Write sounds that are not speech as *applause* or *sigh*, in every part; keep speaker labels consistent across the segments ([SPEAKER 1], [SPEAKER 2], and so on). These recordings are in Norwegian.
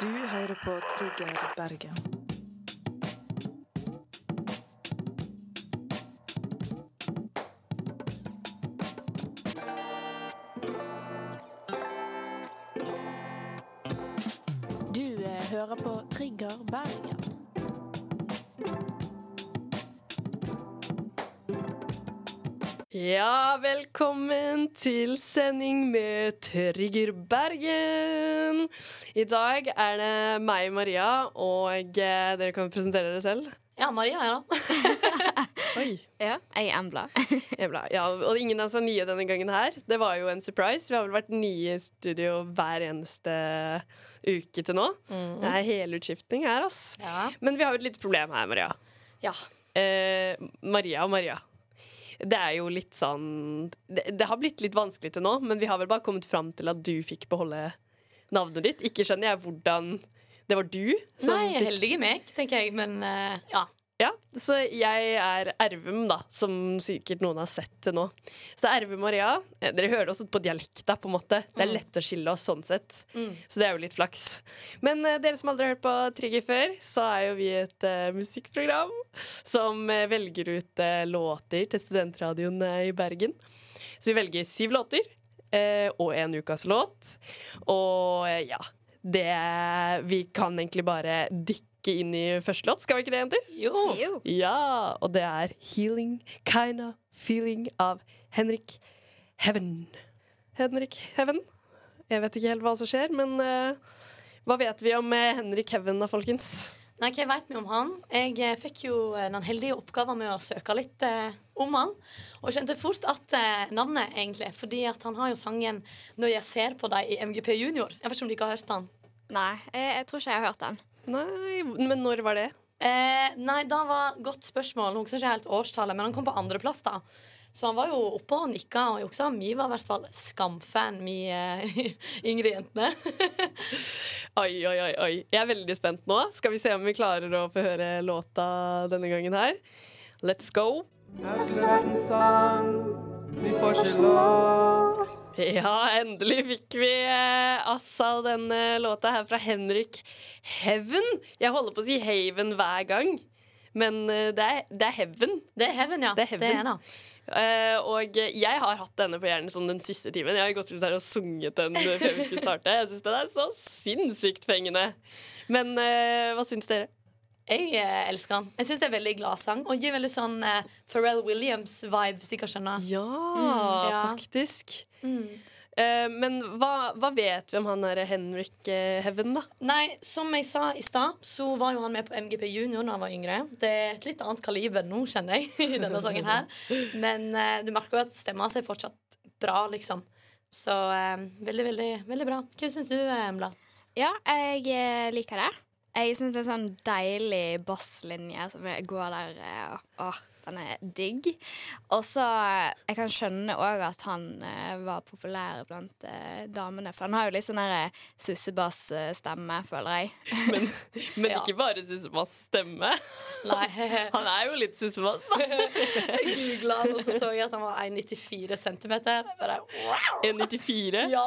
[SPEAKER 1] Du hører på Trigger Bergen.
[SPEAKER 2] Ja, velkommen til sending med Trigger Bergen. I dag er det meg, Maria, og eh, dere kan presentere dere selv.
[SPEAKER 3] Ja, Maria er da. *laughs*
[SPEAKER 2] Oi,
[SPEAKER 4] Ja, jeg er Embla. *laughs*
[SPEAKER 2] Embla. Ja, og ingen er er nye denne gangen her. Det var jo en surprise. Vi har vel vært nye i studio hver eneste uke til nå. Det er helutskiftning her, ass.
[SPEAKER 3] Ja.
[SPEAKER 2] Men vi har jo et lite problem her, Maria.
[SPEAKER 3] ja.
[SPEAKER 2] Eh, Maria og Maria. Det er jo litt sånn det, det har blitt litt vanskelig til nå, men vi har vel bare kommet fram til at du fikk beholde navnet ditt. Ikke skjønner jeg hvordan det var du som
[SPEAKER 3] Nei,
[SPEAKER 2] fikk
[SPEAKER 3] heldige meg, tenker jeg, men uh, ja.
[SPEAKER 2] Ja, så jeg er Ervum, da, som sikkert noen har sett til nå. Så Ervum og Rea Dere hører også på dialekta, på en måte. Det er lett å skille oss sånn sett. Så det er jo litt flaks. Men uh, dere som aldri har hørt på Trigger før, så er jo vi et uh, musikkprogram som uh, velger ut eh, låter til studentradioen eh, i Bergen. Så vi velger syv låter eh, og en ukas låt. Og eh, ja, det Vi kan egentlig bare dykke inn i første låt. Skal vi ikke det, jenter?
[SPEAKER 3] Jo.
[SPEAKER 4] Jo.
[SPEAKER 2] Ja, og det er 'Healing Kinda Feeling' av Henrik Heaven. Henrik Heaven. Jeg vet ikke helt hva som skjer, men uh, hva vet vi om uh, Henrik Heaven da, folkens?
[SPEAKER 3] Nei, hva vet vi om han? Jeg eh, fikk jo den heldige oppgaven med å søke litt eh, om han. Og skjønte fort at eh, navnet, egentlig. Fordi at han har jo sangen 'Når jeg ser på deg' i MGP Junior. Jeg vet ikke om de ikke har hørt den.
[SPEAKER 4] Nei, jeg, jeg tror ikke jeg har hørt den.
[SPEAKER 2] Nei, men når var det?
[SPEAKER 3] Eh, nei, da var godt spørsmål. Jeg husker ikke helt årstallet, men han kom på andreplass, da. Så han var jo oppe og nikka og juksa. Vi var i hvert fall skamfan, vi eh, *laughs* yngre jentene. *laughs*
[SPEAKER 2] Oi, oi, oi, oi. Jeg er veldig spent nå. Skal vi se om vi klarer å få høre låta denne gangen her. Let's go.
[SPEAKER 5] Her skulle vært en sang, vi får ikke lov.
[SPEAKER 2] Ja, endelig fikk vi eh, og denne låta her fra Henrik Heaven. Jeg holder på å si Haven hver gang, men eh, det er, det er Heaven.
[SPEAKER 3] Det er Heaven, ja.
[SPEAKER 2] Det er Heaven.
[SPEAKER 3] da.
[SPEAKER 2] Uh, og jeg har hatt denne på hjernen sånn den siste timen. Jeg har gått rundt her og sunget den før vi skulle starte. Jeg syns den er så sinnssykt fengende. Men uh, hva syns dere?
[SPEAKER 3] Jeg eh, elsker han. Jeg syns det er veldig glad sang. og gir veldig sånn eh, Pharrell Williams-vibe, hvis dere skjønner.
[SPEAKER 2] Ja,
[SPEAKER 3] ja.
[SPEAKER 2] faktisk. Eh, men hva, hva vet vi om han der Henrik eh, Heaven, da?
[SPEAKER 3] Nei, som jeg sa i stad, så var jo han med på MGP Junior da han var yngre. Det er et litt annet kaliber nå, kjenner jeg, i denne sangen her. Men eh, du merker jo at stemma hans er fortsatt bra, liksom. Så eh, veldig, veldig, veldig bra. Hva syns du, eh, Embla?
[SPEAKER 4] Ja, jeg eh, liker det. Jeg syns det er sånn deilig basslinje som går der. eh, Åh, den er digg. Og så eh, Jeg kan skjønne òg at han eh, var populær blant eh, damene. For han har jo litt sånn der sussebass-stemme, føler jeg. *laughs*
[SPEAKER 2] Men, men *laughs*
[SPEAKER 3] Ja.
[SPEAKER 2] ikke bare sussebass stemme.
[SPEAKER 3] Nei. *laughs*
[SPEAKER 2] Han er jo litt sussebass, da.
[SPEAKER 3] Jeg googla han, og så så jeg at han var 1,94 cm. Bare wow!
[SPEAKER 2] 1,94.
[SPEAKER 3] Ja.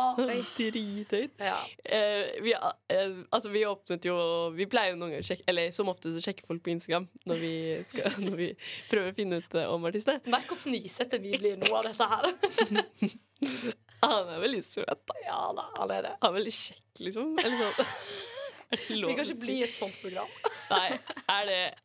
[SPEAKER 2] Drithøyt.
[SPEAKER 3] ja.
[SPEAKER 2] Eh, vi, eh, altså, vi åpnet jo Vi pleier jo noen ganger å sjekke Eller som ofte så sjekker folk på Instagram når vi, skal, når vi prøver å finne ut eh, om artistene.
[SPEAKER 3] Merk hvor fnisete vi blir nå av dette her. *laughs*
[SPEAKER 2] Han er veldig søt, da.
[SPEAKER 3] ja da, han er det.
[SPEAKER 2] Han er veldig kjekk, liksom. Eller sånn. Er *laughs*
[SPEAKER 3] Vi kan ikke bli et sånt program. *laughs*
[SPEAKER 2] Nei, er det er-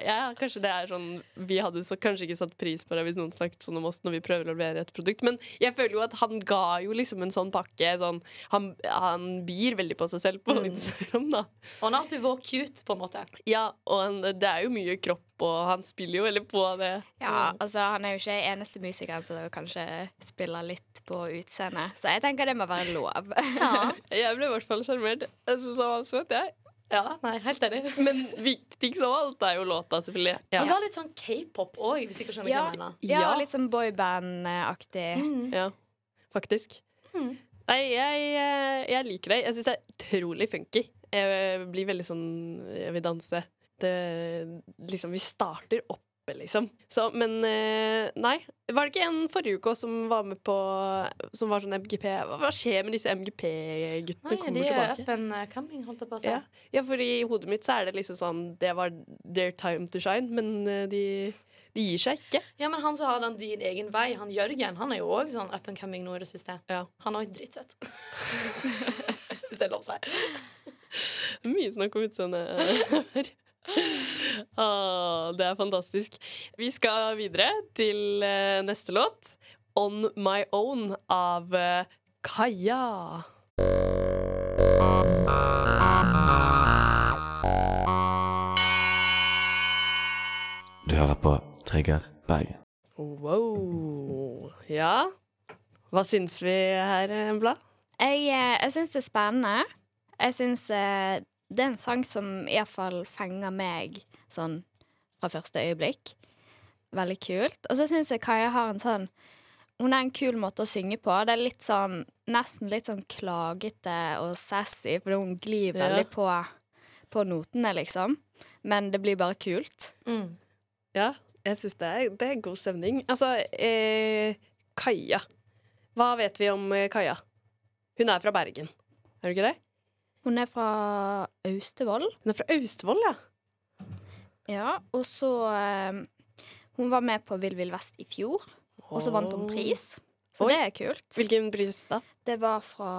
[SPEAKER 2] Ja, kanskje det er sånn Vi hadde så kanskje ikke satt pris på det hvis noen snakket sånn om oss når vi prøver å levere et produkt, men jeg føler jo at han ga jo liksom en sånn pakke sånn Han, han byr veldig på seg selv på Instagram, da.
[SPEAKER 3] Og han har alltid vært cute, på en måte.
[SPEAKER 2] Ja, og han, det er jo mye kropp, og han spiller jo veldig på det.
[SPEAKER 4] Ja, altså Han er jo ikke eneste musikeren som kanskje spiller litt på utseendet, så jeg tenker det må være lov. *laughs* *laughs*
[SPEAKER 2] Jeg ble i hvert fall sjarmert. Jeg syns han var søt, jeg.
[SPEAKER 3] Ja, nei, helt enig. *laughs*
[SPEAKER 2] Men viktigst av alt er jo låta, selvfølgelig. Ja.
[SPEAKER 3] Har litt sånn k-pop òg, hvis ikke skjønner hva
[SPEAKER 4] Ja,
[SPEAKER 3] jeg mener.
[SPEAKER 4] ja,
[SPEAKER 2] Ja.
[SPEAKER 4] litt sånn boyband-aktig.
[SPEAKER 2] Ja, faktisk. Nei, jeg, eh, jeg liker det. Jeg syns det er utrolig funky. Jeg blir veldig sånn Jeg vil danse. Det, liksom, vi starter opp liksom. Så, men eh, nei. Var det ikke en forrige uke som var med på Som var sånn MGP? Hva, skjer med disse MGP-guttene? Kommer
[SPEAKER 3] de
[SPEAKER 2] tilbake?
[SPEAKER 3] up and uh, coming, holdt jeg på å si.
[SPEAKER 2] Ja. ja, for i hodet mitt så er det liksom sånn Det var their time to shine, men eh, de, de gir seg ikke.
[SPEAKER 3] Ja, men han som har den din egen vei, han Jørgen, han er jo òg sånn up and coming nå i det siste.
[SPEAKER 2] Ja.
[SPEAKER 3] Han er òg dritsøt. *laughs* Hvis det er lov å si. *laughs*
[SPEAKER 2] Mye snakk om utseendet her. Ah, det er fantastisk. Vi skal videre til eh, neste låt. 'On My Own' av eh, Kaja.
[SPEAKER 5] Du hører på Trigger Bergen.
[SPEAKER 2] Wow. Ja. Hva syns vi her, Embla?
[SPEAKER 4] Jeg, eh, jeg syns det er spennende. Jeg syns det er en sang som iallfall fenger meg sånn fra første øyeblikk. Veldig kult. Og så syns jeg Kaja har en sånn Hun har en kul måte å synge på. Det er litt sånn nesten litt sånn klagete og sassy, fordi hun glir
[SPEAKER 2] Ja.
[SPEAKER 4] veldig på, på notene, liksom. Men det blir bare kult.
[SPEAKER 3] Mm.
[SPEAKER 2] Ja, jeg syns det, er- det er god stemning. Altså, eh, Kaja. Hva vet vi om eh, Kaja? Hun er fra Bergen, er du ikke det?
[SPEAKER 4] Hun er fra Austevoll.
[SPEAKER 2] Hun er fra Austevoll, ja.
[SPEAKER 4] Ja, og så eh, Hun var med på Vill Vill Vest i fjor, og så vant hun pris. Så
[SPEAKER 2] Oi.
[SPEAKER 4] det er kult.
[SPEAKER 2] Hvilken pris da?
[SPEAKER 4] Det var fra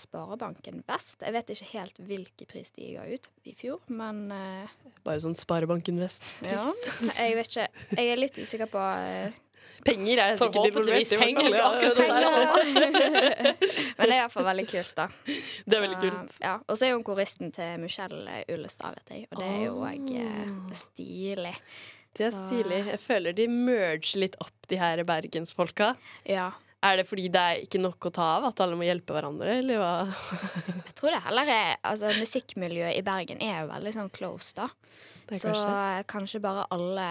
[SPEAKER 4] Sparebanken Vest. Jeg vet ikke helt hvilken pris de ga ut i fjor, men eh,
[SPEAKER 2] Bare sånn Sparebanken. Vest-pris.
[SPEAKER 4] Jeg vet ikke. Jeg er litt usikker på eh,
[SPEAKER 2] Penger er sikkert involvert.
[SPEAKER 3] penger, skal
[SPEAKER 2] ja.
[SPEAKER 3] akkurat det. *laughs*
[SPEAKER 4] Men det er iallfall veldig kult, da.
[SPEAKER 2] Det er veldig kult.
[SPEAKER 4] Ja. Og så er hun koristen til Michelle Ullestad, vet jeg. Og det er jo òg oh. stilig.
[SPEAKER 2] Det er
[SPEAKER 4] Så-
[SPEAKER 2] stilig. Jeg føler de merger litt opp, de her bergensfolka.
[SPEAKER 4] Ja.
[SPEAKER 2] Er det fordi det er ikke nok å ta av, at alle må hjelpe hverandre, eller hva? *laughs*
[SPEAKER 4] Jeg tror det heller er Altså, musikkmiljøet i Bergen er jo veldig sånn close, da.
[SPEAKER 2] Er
[SPEAKER 4] Så eh, kanskje bare alle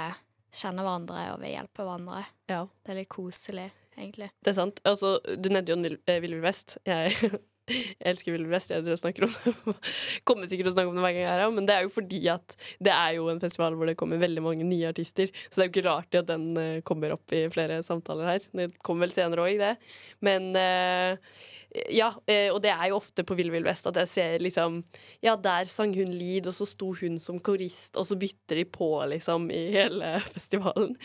[SPEAKER 4] kjenner hverandre og vil hjelpe hverandre.
[SPEAKER 2] Ja,
[SPEAKER 4] Det er litt koselig, egentlig.
[SPEAKER 2] det er sant. Altså, du nevnte jo eh, Vill Vill Vest. Jeg, jeg elsker Ville Vill Vest. Jeg snakker om. *laughs* Kommer sikkert til å snakke om det hver gang jeg er her, men det er jo fordi at det er jo en festival hvor det kommer veldig mange nye artister. Så det er jo ikke rart at den eh, kommer opp i flere samtaler her. Det kommer vel senere òg, det. Men eh, ja, eh, og det er jo ofte på Vill Vill Vest at jeg ser liksom Ja, der sang hun lead, og så sto hun som korist, og så bytter de på, liksom, i hele *laughs* festivalen.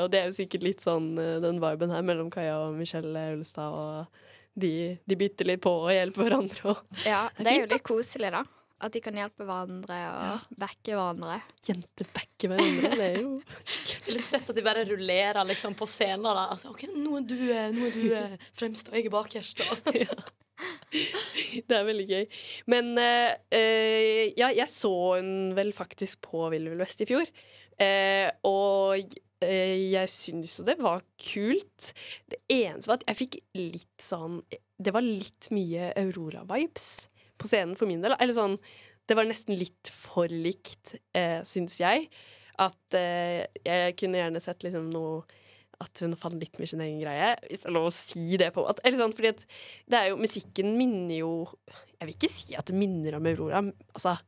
[SPEAKER 2] Og det er jo sikkert litt sånn den viben her mellom Kaja og Michelle Ullestad, og de, de bytter litt på og hjelper hverandre og
[SPEAKER 4] Ja, *laughs*
[SPEAKER 2] Det er
[SPEAKER 4] jo litt koselig, da. At de kan hjelpe hverandre og backe hverandre.
[SPEAKER 2] jentebacker hverandre. Det er jo *laughs*
[SPEAKER 3] Det er litt søtt at de bare rullerer liksom på scenen. Da. Altså, OK, nå er du, eh, nå er du eh, fremst, og jeg er bakerst. Og. *laughs*
[SPEAKER 2] Det er veldig gøy. Men uh, eh, ja, jeg så hun vel faktisk på Vill Vill Vest i fjor. Uh, og jeg syns jo det var kult. Det eneste var at jeg fikk litt sånn Det var litt mye Aurora-vibes på scenen for min del. Eller sånn Det var nesten litt for likt, eh, syns jeg. At eh, jeg kunne gjerne sett liksom noe at hun fant litt med sin egen greie. Hvis det er lov å si det på at, eller sånn, fordi at det er jo, Musikken minner jo Jeg vil ikke si at det minner om Aurora. Altså,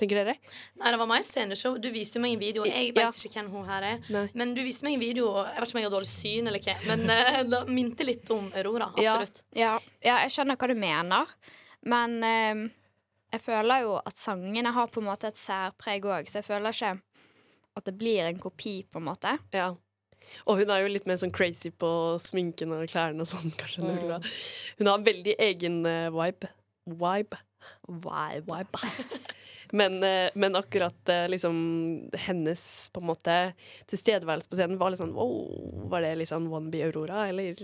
[SPEAKER 2] tenker dere?
[SPEAKER 3] Nei, det var mer sceneshow. Du viste meg en video. Jeg vet
[SPEAKER 2] Ja.
[SPEAKER 3] ikke hvem hun her er.
[SPEAKER 2] Nei.
[SPEAKER 3] Men du viste meg en video Jeg vet ikke om jeg har dårlig syn, eller hva. Men *laughs* eh, det minte litt om Aurora. Absolutt.
[SPEAKER 4] Ja, ja jeg skjønner hva du mener, men eh, jeg føler jo at sangene har på en måte et særpreg òg, så jeg føler ikke at det blir en kopi, på en måte.
[SPEAKER 2] Ja. Og hun er jo litt mer sånn crazy på sminken og klærne og sånn, *laughs* kanskje. Mm. Hun har en veldig egen eh, vibe. Vibe. Vibe. vibe. *laughs* Men, eh, men akkurat eh, liksom hennes på en måte tilstedeværelse på scenen var litt sånn wow, Var det litt sånn Wannabe Aurora, eller?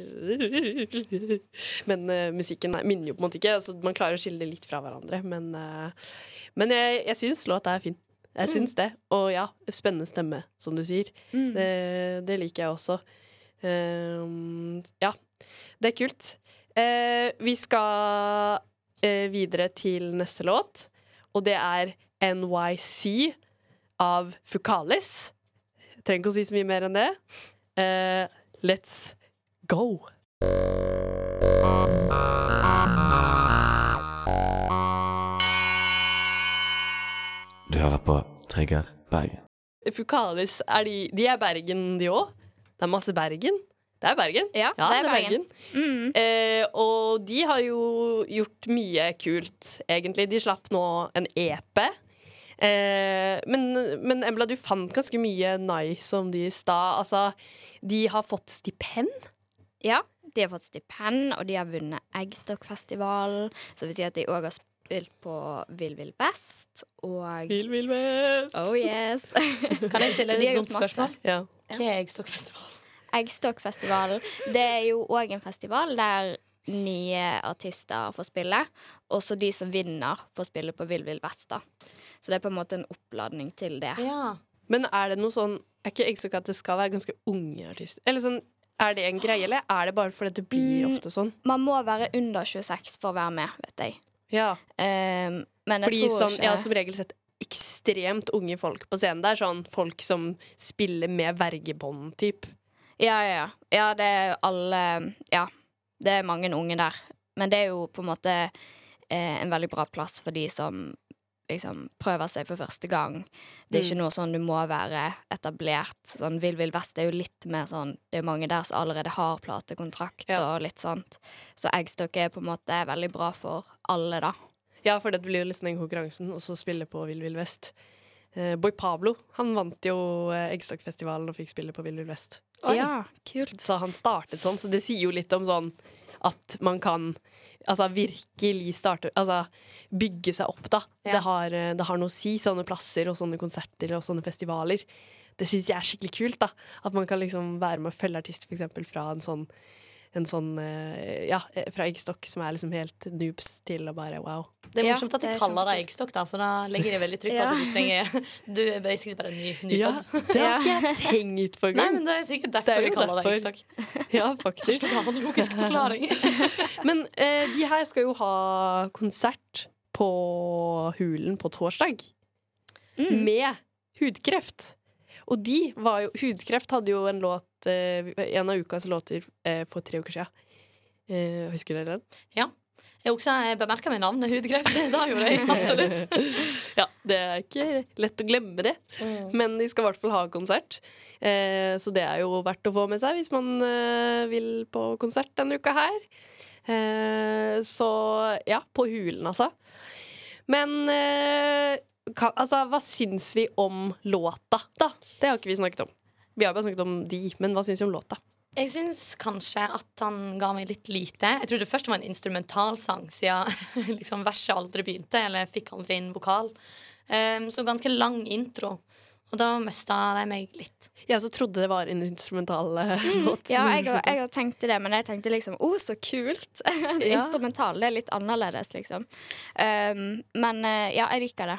[SPEAKER 2] Men uh, musikken nei, minner jo på en måte ikke. Altså, man klarer å skille det litt fra hverandre. Men, uh, men jeg, jeg syns låta er fin. Jeg syns det. Og ja, spennende stemme, som du sier. Det, det liker jeg også. Ehm, ja, det er kult. Uh, vi skal uh, videre til neste låt, og det er NYC av Fukalis. Jeg trenger ikke å si så mye mer enn det. Uh, let's go!
[SPEAKER 5] Du hører på Trigger Bergen.
[SPEAKER 2] Fukalis, er de, de er Bergen, de òg? Det er masse Bergen? Det er Bergen.
[SPEAKER 4] Ja, det er Bergen. Mm.
[SPEAKER 2] Eh, og de har jo gjort mye kult, egentlig. De slapp nå en EP. Eh, men, men Embla, du fant ganske mye nice om de i stad. Altså, de har fått stipend.
[SPEAKER 4] Ja, de har fått stipend, og de har vunnet Eggstokkfestivalen. Så vil si at de òg har spilt på Vill Vill Best og
[SPEAKER 2] Vill, vill Best!
[SPEAKER 4] Oh yes. *laughs*
[SPEAKER 3] Kan jeg stille et dumt spørsmål?
[SPEAKER 2] Ja.
[SPEAKER 3] Hva er Eggstokkfestival?
[SPEAKER 4] Eggstokkfestivalen. Det er jo òg en festival der nye artister får spille. Også de som vinner, får spille på Vill Vill Vest. da. Så det er på en måte en oppladning til det.
[SPEAKER 3] Ja.
[SPEAKER 2] Men er det noe sånn Er ikke Eggstock at det skal være ganske unge artister? Eller sånn, Er det en greie, eller er det bare fordi det blir
[SPEAKER 4] Mm.
[SPEAKER 2] ofte sånn?
[SPEAKER 4] Man må være under 26 for å være med, vet jeg.
[SPEAKER 2] Ja.
[SPEAKER 4] Um, men jeg tror
[SPEAKER 2] sånn,
[SPEAKER 4] ikke
[SPEAKER 2] jeg har som regel sett ekstremt unge folk på scenen. Det er sånn folk som spiller med vergebånd, typ.
[SPEAKER 4] Ja, ja, ja. Ja, det er alle Ja, det er mange unge der. Men det er jo på en måte eh, en veldig bra plass for de som liksom prøver seg for første gang. Det er ikke noe sånn du må være etablert. Sånn Vill Vill Vest er jo litt mer sånn Det er mange der som allerede har platekontrakt
[SPEAKER 2] Ja.
[SPEAKER 4] og litt sånt. Så Eggstock er på en måte veldig bra for alle, da.
[SPEAKER 2] Ja, for det blir jo liksom den konkurransen, og så spille på Vill Vill Vest. Eh, Boy Pablo han vant jo eh, Eggstokkfestivalen og fikk spille på Vill Vill Vest.
[SPEAKER 4] Ja, kult.
[SPEAKER 2] Så han startet sånn, så det sier jo litt om sånn at man kan altså virkelig starte Altså bygge seg opp, da.
[SPEAKER 3] Ja.
[SPEAKER 2] Det, har, eh, det har noe å si, sånne plasser og sånne konserter og sånne festivaler. Det syns jeg er skikkelig kult, da. At man kan liksom være med og følge artister, eksempel, fra en sånn en sånn, eh, ja, eh, fra Eggstokk som er liksom helt noobs til å bare wow.
[SPEAKER 3] Det er
[SPEAKER 4] Ja,
[SPEAKER 3] morsomt at de
[SPEAKER 4] er
[SPEAKER 3] kaller det eggstokk, da, for da legger de veldig trykk på
[SPEAKER 4] Ja.
[SPEAKER 3] at du trenger Du er basically bare ny,
[SPEAKER 2] Ja, det har ikke jeg *laughs* tenkt på
[SPEAKER 3] Nei, men det er sikkert
[SPEAKER 2] derfor er
[SPEAKER 3] de kaller det eggstokk. *laughs*
[SPEAKER 2] Ja, faktisk. *laughs*
[SPEAKER 3] Logisk forklaring.
[SPEAKER 2] Men eh, de her skal jo ha konsert på Hulen på torsdag. Med hudkreft. Og de var jo Hudkreft hadde jo en låt eh, En av ukas låter eh, for tre uker siden. Eh, husker dere den? Ja.
[SPEAKER 3] Jeg også bemerka meg navnet hudkreft. *laughs* Det gjorde jeg absolutt. *laughs*
[SPEAKER 2] Ja, det er ikke lett å glemme det. Men de skal i hvert fall ha konsert. Eh, så det er jo verdt å få med seg hvis man eh, vil på konsert denne uka her. Eh, så ja, på Hulen, altså. Men eh, ka, altså, hva syns vi om låta, da? Det har ikke vi snakket om. Vi har bare snakket om de, men hva syns vi om låta?
[SPEAKER 3] Jeg syns kanskje at han ga meg litt lite. Jeg trodde først det var en instrumentalsang, siden *laughs* liksom verset aldri begynte, eller jeg fikk aldri inn vokal. Um, så ganske lang intro. Og da mista de meg litt.
[SPEAKER 2] Jeg også trodde det var en instrumental *laughs* låt. Mm.
[SPEAKER 4] Ja, jeg jeg har tenkt det, men jeg tenkte liksom Å, så kult! *laughs*
[SPEAKER 2] Ja.
[SPEAKER 4] Instrumental. Det er litt annerledes, liksom. Um, men eh, ja, jeg liker det.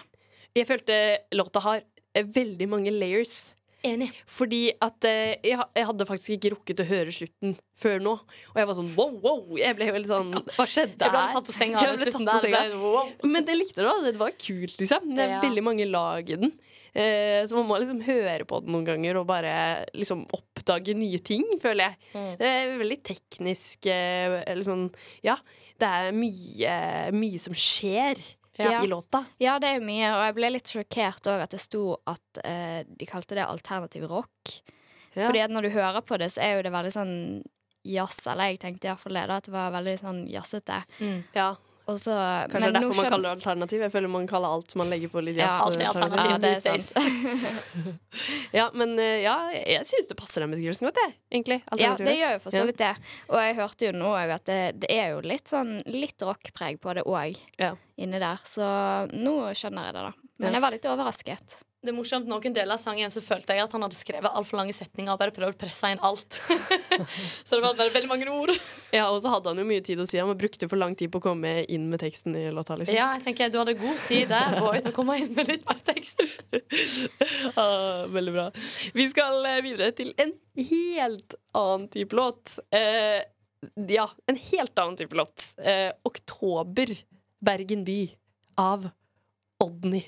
[SPEAKER 2] Jeg følte låta har veldig mange layers.
[SPEAKER 3] Enig.
[SPEAKER 2] Fordi at eh, jeg, jeg hadde faktisk ikke rukket å høre slutten før nå. Og jeg var sånn wow, wow. Jeg ble helt sånn Hva skjedde
[SPEAKER 3] Jeg ble
[SPEAKER 2] her?
[SPEAKER 3] tatt på senga
[SPEAKER 2] Jeg
[SPEAKER 3] av
[SPEAKER 2] ble tatt på. Senga.
[SPEAKER 3] wow.
[SPEAKER 2] Men det likte det, da. Det var kult, liksom. Det er
[SPEAKER 3] Ja.
[SPEAKER 2] veldig mange lag i den. Eh, så man må liksom høre på den noen ganger og bare liksom oppdage nye ting, føler jeg.
[SPEAKER 3] Mm.
[SPEAKER 2] Det er veldig teknisk eh, eller sånn Ja, det er mye, mye som skjer
[SPEAKER 4] Ja.
[SPEAKER 2] i låta.
[SPEAKER 4] Ja, det er jo mye, og jeg ble litt sjokkert òg at det sto at eh, de kalte det alternativ rock.
[SPEAKER 2] Ja.
[SPEAKER 4] Fordi at når du hører på det, så er jo det veldig sånn jazz, eller jeg tenkte iallfall det, da, at det var veldig sånn jazzete.
[SPEAKER 2] ja.
[SPEAKER 4] Og så
[SPEAKER 2] Kanskje det er derfor man
[SPEAKER 4] skjøn-
[SPEAKER 2] kaller det alternativ. Jeg føler man kaller alt man legger på litt
[SPEAKER 4] Ja,
[SPEAKER 2] jazz.
[SPEAKER 3] alt er
[SPEAKER 2] alternativ.
[SPEAKER 3] alternativ.
[SPEAKER 4] Ja, er sant. *laughs*
[SPEAKER 2] Ja, men eh, ja, jeg syns det passer den beskrivelsen godt, jeg. Egentlig.
[SPEAKER 4] Ja, det gjør jo for så vidt det. Og jeg hørte jo nå òg at det, det er jo litt sånn litt rockpreg på det òg
[SPEAKER 2] Ja.
[SPEAKER 4] inni der. Så nå skjønner jeg det, da. Men jeg var litt overrasket.
[SPEAKER 3] Det er morsomt, Noen deler av sangen så følte jeg at han hadde skrevet altfor lange setninger og bare prøvd å presse inn alt. *laughs* så det var bare veldig mange ord.
[SPEAKER 2] Ja, og så hadde han jo mye tid å si. Han brukte for lang tid på å komme inn med teksten i låta. liksom.
[SPEAKER 3] Ja, jeg tenker Du hadde god tid der boy, til å komme inn med litt mer tekst. *laughs*
[SPEAKER 2] Ah, veldig bra. Vi skal eh, videre til en helt annen type låt. Eh, ja, en helt annen type låt. Eh, 'Oktober, Bergen by' av Odny.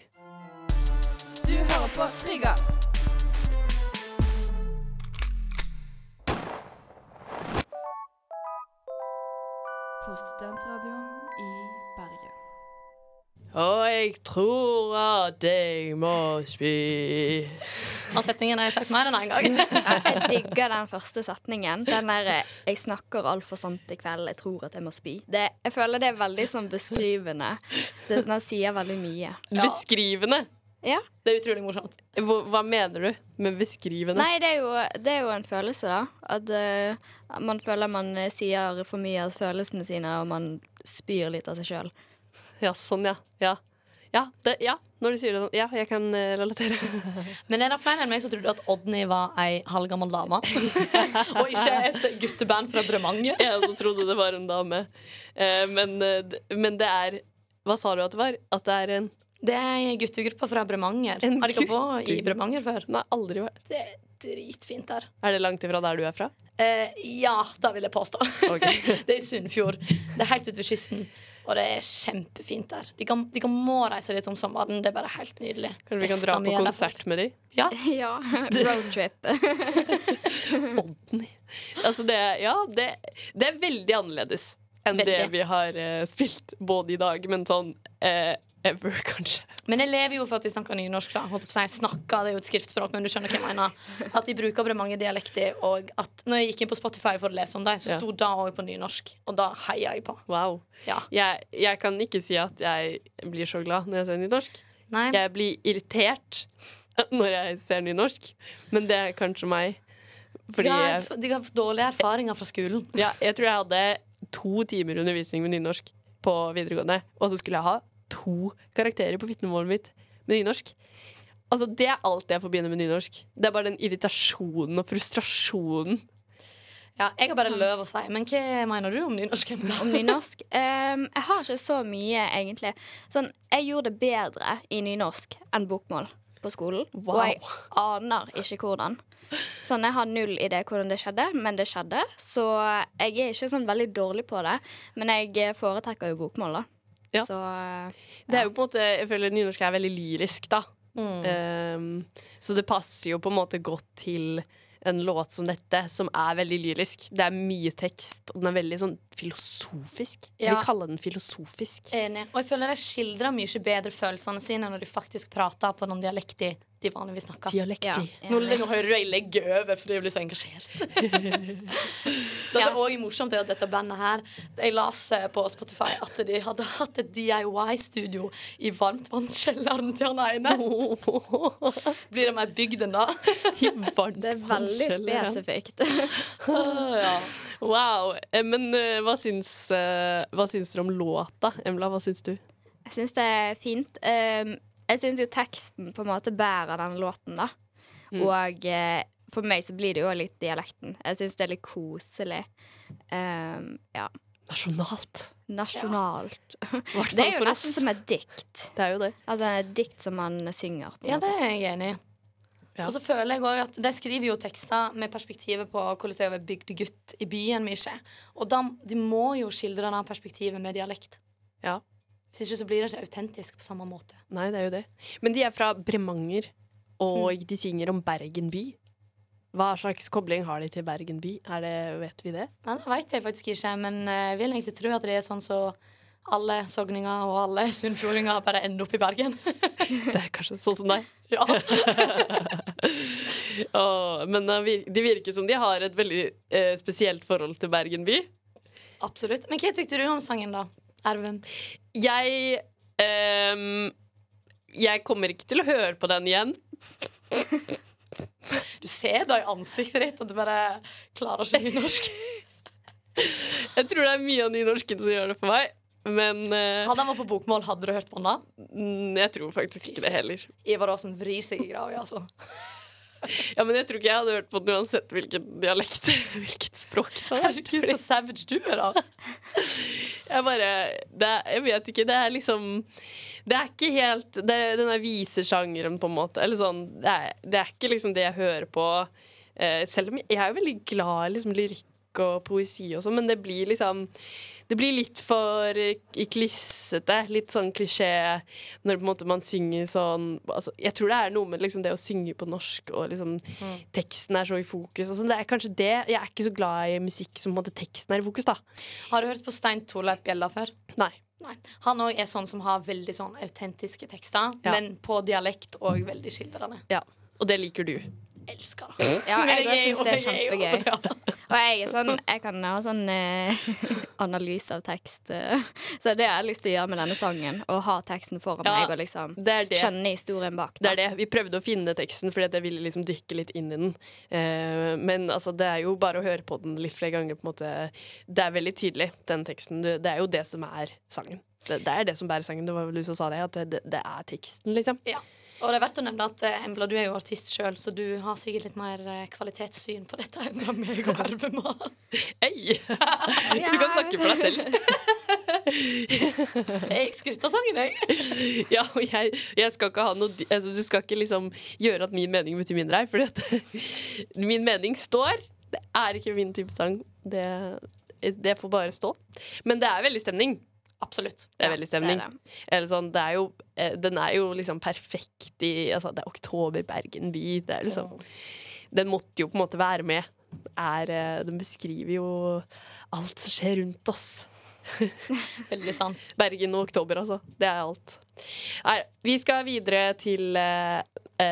[SPEAKER 6] Du på Trigger. På studentradioen i Bergen.
[SPEAKER 2] Og jeg tror at jeg må spy.
[SPEAKER 3] Den setningen har jeg sagt mer enn én gang. *laughs*
[SPEAKER 4] Jeg digger den første setningen. Den der eh, 'Jeg snakker altfor sant i kveld, jeg tror at jeg må spy'. Det, jeg føler det er veldig sånn beskrivende. Den sier veldig mye.
[SPEAKER 2] Beskrivende.
[SPEAKER 4] Ja.
[SPEAKER 3] Det er utrolig morsomt.
[SPEAKER 2] Hva, hva mener du med beskrivende?
[SPEAKER 4] Nei, det er, jo, det er jo en følelse, da. At uh, man føler man eh, sier for mye av følelsene sine, og man spyr litt av seg sjøl.
[SPEAKER 2] Ja, sånn, ja. Ja, ja, det, ja. når du sier det sånn. Ja, jeg kan eh, relatere. *laughs*
[SPEAKER 3] Men er det flere enn meg som trodde at Odny var ei halvgammel dame? *laughs* og ikke et gutteband fra Bremanger?
[SPEAKER 2] Jeg også trodde det var en dame. Uh, men, uh, men det er Hva sa du at det var? At det er en
[SPEAKER 3] Det er ei guttegruppe fra Bremanger.
[SPEAKER 2] En
[SPEAKER 3] Har dere vært i? Bremanger før?
[SPEAKER 2] Nei, aldri vært.
[SPEAKER 3] Det er dritfint der.
[SPEAKER 2] Er det langt ifra der du er fra?
[SPEAKER 3] Eh, ja, det vil jeg påstå.
[SPEAKER 2] Okay. *laughs*
[SPEAKER 3] det er i Sunnfjord. Det er helt ute ved kysten. Og det er kjempefint der. De kan, de kan må reise dit om sommeren. Det er bare helt nydelig.
[SPEAKER 2] Kanskje vi kan dra på
[SPEAKER 3] er
[SPEAKER 2] konsert med de?
[SPEAKER 3] Ja. *laughs*
[SPEAKER 4] Ja. Roadtrip. *laughs*
[SPEAKER 2] Odny. Altså det, ja, det, det er veldig annerledes enn det vi har uh, spilt både i dag, men sånn eh, ever, *laughs* kanskje.
[SPEAKER 3] Men jeg lever jo for at de snakker nynorsk. da Holdt på si, snakker, Det er jo et skriftspråk, men du skjønner hva jeg mener. At de bruker bare mange dialekter. Og at når jeg gikk inn på Spotify for å lese om dem, så
[SPEAKER 2] Ja.
[SPEAKER 3] da òg på nynorsk. Og da heia jeg på.
[SPEAKER 2] Wow.
[SPEAKER 3] Ja.
[SPEAKER 2] Jeg, jeg kan ikke si at jeg blir så glad når jeg ser nynorsk.
[SPEAKER 3] Nei.
[SPEAKER 2] Jeg blir irritert når jeg ser nynorsk, men det er kanskje meg. Fordi
[SPEAKER 3] de, har, et- de har fått dårlige erfaringer fra skolen.
[SPEAKER 2] ja, jeg tror jeg hadde to timer undervisning med nynorsk på videregående, og så skulle jeg ha to karakterer på vitnemålet mitt med nynorsk. Altså, Det er alt jeg forbinder med nynorsk. Det er bare den irritasjonen og frustrasjonen.
[SPEAKER 3] Ja, Jeg har bare løv å si. Men hva mener du om nynorsk?
[SPEAKER 4] Om nynorsk. Um, *laughs* jeg har ikke så mye, egentlig. Sånn, jeg gjorde det bedre i nynorsk enn bokmål på skolen.
[SPEAKER 2] Wow.
[SPEAKER 4] Og jeg aner ikke hvordan. Sånn, Jeg har null idé hvordan det skjedde, men det skjedde. Så jeg er ikke sånn veldig dårlig på det. Men jeg foretrekker jo bokmål, da.
[SPEAKER 2] Ja.
[SPEAKER 4] Så eh,
[SPEAKER 2] Det er jo på en måte, Jeg føler nynorsk er veldig lyrisk, da.
[SPEAKER 3] Mm.
[SPEAKER 2] Um, så det passer jo på en måte godt til en låt som dette, som er veldig lyrisk. Det er mye tekst, og den er veldig sånn filosofisk. Jeg
[SPEAKER 3] Ja.
[SPEAKER 2] vil kalle den filosofisk.
[SPEAKER 3] Enig. Og jeg føler de skildrer mye bedre følelsene sine når de faktisk prater på noen dialekten de vanligvis snakker.
[SPEAKER 2] Dialekti.
[SPEAKER 4] ja,
[SPEAKER 3] Nå, nå hører du jeg legger over fordi jeg blir så engasjert. *laughs* det som også er morsomt, er at dette bandet her Jeg las eh, på Spotify at de hadde hatt et DIY-studio i varmtvannskjelleren til han ene. *laughs* Blir det mer bygd enn det?
[SPEAKER 4] Det er veldig spesifikt. *laughs*
[SPEAKER 3] ja.
[SPEAKER 2] Wow. Eh, Men eh, hva syns, hva syns dere om låta? Emla, hva syns du?
[SPEAKER 4] Jeg syns det er fint. Um, jeg syns jo teksten på en måte bærer den låten, da.
[SPEAKER 2] Mm.
[SPEAKER 4] Og eh, for meg så blir det jo litt dialekten. Jeg syns det er litt koselig. Um, ja.
[SPEAKER 2] Nasjonalt.
[SPEAKER 4] Nasjonalt.
[SPEAKER 2] Ja. *laughs*
[SPEAKER 4] Det er jo nesten
[SPEAKER 2] oss.
[SPEAKER 4] som et dikt.
[SPEAKER 2] Det er jo det.
[SPEAKER 4] Altså et dikt som man synger. på en
[SPEAKER 3] ja, det er jeg enig i.
[SPEAKER 2] Ja.
[SPEAKER 3] Og så føler jeg også at De skriver jo tekster med perspektivet på hvordan det er å være bygdegutt i byen mye. Og de, de må jo skildre det perspektivet med dialekt.
[SPEAKER 2] Ja.
[SPEAKER 3] Hvis ikke så blir det ikke autentisk på samme måte.
[SPEAKER 2] Nei, det er jo det. Men de er fra Bremanger, og de synger om Bergen by. Hva slags kobling har de til Bergen by? Det, vet vi det?
[SPEAKER 3] Nei, det vet jeg faktisk ikke, men eh, jeg vil egentlig tro at det er sånn så alle sogninger og alle *laughs* sunnfjordinger bare ender opp i Bergen. *laughs*
[SPEAKER 2] Det er kanskje sånn som deg. *laughs*
[SPEAKER 3] ja.
[SPEAKER 2] oh, men det det virker som de har et veldig eh, spesielt forhold til Bergen by.
[SPEAKER 3] Absolutt. Men hva tykte du om sangen, da? Erven?
[SPEAKER 2] Jeg um, Jeg kommer ikke til å høre på den igjen.
[SPEAKER 3] Du ser da i ansiktet ditt at du bare klarer ikke nynorsk. *laughs*
[SPEAKER 2] Jeg tror det er mye av nynorsken som gjør det for meg. Men uh,
[SPEAKER 3] Hadde han vært på bokmål, hadde du hørt på han da?
[SPEAKER 2] mm, jeg tror faktisk ikke det heller.
[SPEAKER 3] Ivar Aasen vrir seg i grava, altså. *laughs*
[SPEAKER 2] Ja, Men jeg tror ikke jeg hadde hørt på den uansett hvilken dialekt *laughs* Hvilket språk.
[SPEAKER 3] Herregud, så savage du er, da.
[SPEAKER 2] Jeg bare det Jeg vet ikke. Det er liksom Det er ikke helt det er Den visesjangeren, på en måte. Eller sånn Det er, det er ikke liksom det jeg hører på. Eh, selv om jeg er veldig glad i liksom lyrikk og poesi og sånn, men det blir liksom det blir litt for eh, klissete, litt sånn klisjé når måte man synger sånn altså, Jeg tror det er noe med liksom det å synge på norsk og liksom teksten er så i fokus. Sånn. det er kanskje det Jeg er ikke så glad i musikk som på en måte teksten er i fokus, da.
[SPEAKER 3] Har du hørt på Stein Torleif Bjella før?
[SPEAKER 2] Nei.
[SPEAKER 3] Nei. Han òg er sånn som har veldig sånn autentiske tekster,
[SPEAKER 2] Ja.
[SPEAKER 3] men på dialekt og veldig skildrende.
[SPEAKER 2] Ja. Og det liker du.
[SPEAKER 3] Elsker det.
[SPEAKER 4] Ja, jeg òg syns det er kjempegøy. Og jeg er sånn Jeg kan ha sånn eh, *laughs* analyse av tekst. eh. Så det har jeg lyst til å gjøre med denne sangen. Å ha teksten foran
[SPEAKER 2] Ja,
[SPEAKER 4] meg og liksom
[SPEAKER 2] Det det.
[SPEAKER 4] skjønne historien bak.
[SPEAKER 2] Det er det. Vi prøvde å finne teksten fordi at jeg ville liksom dykke litt inn i den. Eh, men altså, det er jo bare å høre på den litt flere ganger. på en måte. Det er veldig tydelig, den teksten. Det er jo det som er sangen. Det, det er det som bærer sangen. Det var vel du som sa det, at det, det er teksten, liksom.
[SPEAKER 3] Ja. Og det er verdt å nevne at eh, Embla, du er jo artist sjøl, så du har sikkert litt mer eh, kvalitetssyn på dette enn meg og Herve har.
[SPEAKER 2] Hei! Du kan snakke for deg selv. *laughs*
[SPEAKER 3] Jeg skryter av sangen, jeg. *laughs*
[SPEAKER 2] Ja, og jeg, jeg skal ikke ha noe altså, Du skal ikke liksom gjøre at min mening betyr mindre her, for at *laughs* min mening står. Det er ikke min type sang. Det, det får bare stå. Men det er veldig stemning.
[SPEAKER 3] Absolutt.
[SPEAKER 2] Det er veldig stemning.
[SPEAKER 4] det er det.
[SPEAKER 2] Eller sånn, det er jo, eh, den er jo liksom perfekt i altså, Det er oktober, Bergen by. Det er liksom, Den måtte jo på en måte være med. Er, eh, den beskriver jo alt som skjer rundt oss. *laughs*
[SPEAKER 3] Veldig sant.
[SPEAKER 2] Bergen og oktober, altså. Det er alt. Nei, vi skal videre til eh,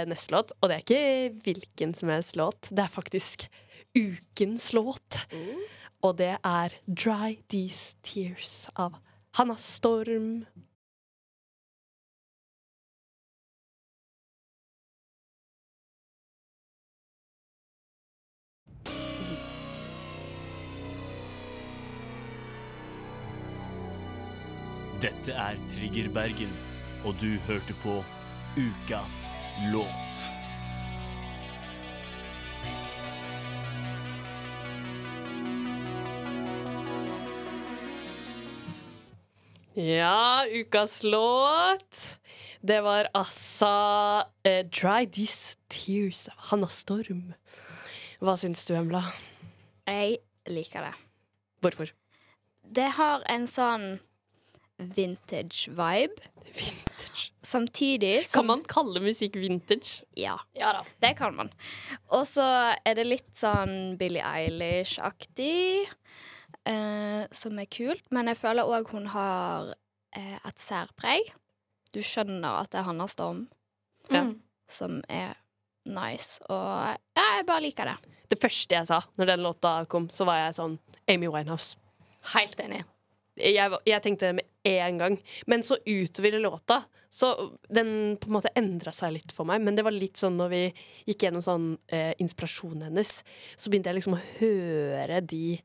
[SPEAKER 2] neste låt, og det er ikke hvilken som helst låt. Det er faktisk ukens låt. Og det er 'Dry These Tears' av Hanna Storm.
[SPEAKER 7] Dette er Trigger Bergen, og du hørte på Ukas låt.
[SPEAKER 2] Ja, ukas låt. Det var altså uh, 'Dry These Tears' av Hanna Storm. Hva syns du, Embla?
[SPEAKER 4] Jeg liker det.
[SPEAKER 2] Hvorfor?
[SPEAKER 4] Det har en sånn vintage vibe.
[SPEAKER 2] Vintage.
[SPEAKER 4] Samtidig
[SPEAKER 2] Kan man kalle musikk vintage?
[SPEAKER 4] Ja,
[SPEAKER 3] Ja da.
[SPEAKER 4] det kan man. Og så er det litt sånn Billie Eilish-aktig. Eh, som er kult. Men jeg føler òg hun har eh, et særpreg. Du skjønner at det er Hanna Storm
[SPEAKER 2] Ja.
[SPEAKER 3] Mm.
[SPEAKER 4] som er nice. Og ja, jeg bare liker det.
[SPEAKER 2] Det første jeg sa når den låta kom, så var jeg sånn Amy Winehouse.
[SPEAKER 3] Helt enig.
[SPEAKER 2] Jeg, jeg tenkte det med en gang. Men så utover i låta Så den på en måte endra seg litt for meg. Men det var litt sånn når vi gikk gjennom sånn eh, inspirasjonen hennes, så begynte jeg liksom å høre de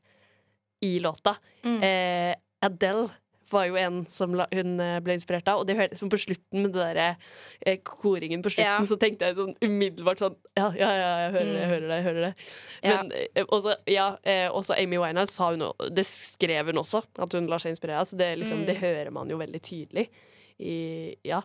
[SPEAKER 2] i låta. Eh, Adele var jo en som la, hun eh, ble inspirert av. Og det hørtes som på slutten med det der, eh, koringen på slutten,
[SPEAKER 4] Ja.
[SPEAKER 2] så tenkte jeg sånn umiddelbart sånn Ja, ja, ja, jeg hører det, jeg hører det. jeg hører det
[SPEAKER 4] Ja.
[SPEAKER 2] Men eh, også, ja, eh, også Amy Winehouse sa hun også, Det skrev hun også, at hun lar seg inspirere av. Så det, liksom, det hører man jo veldig tydelig. I, ja.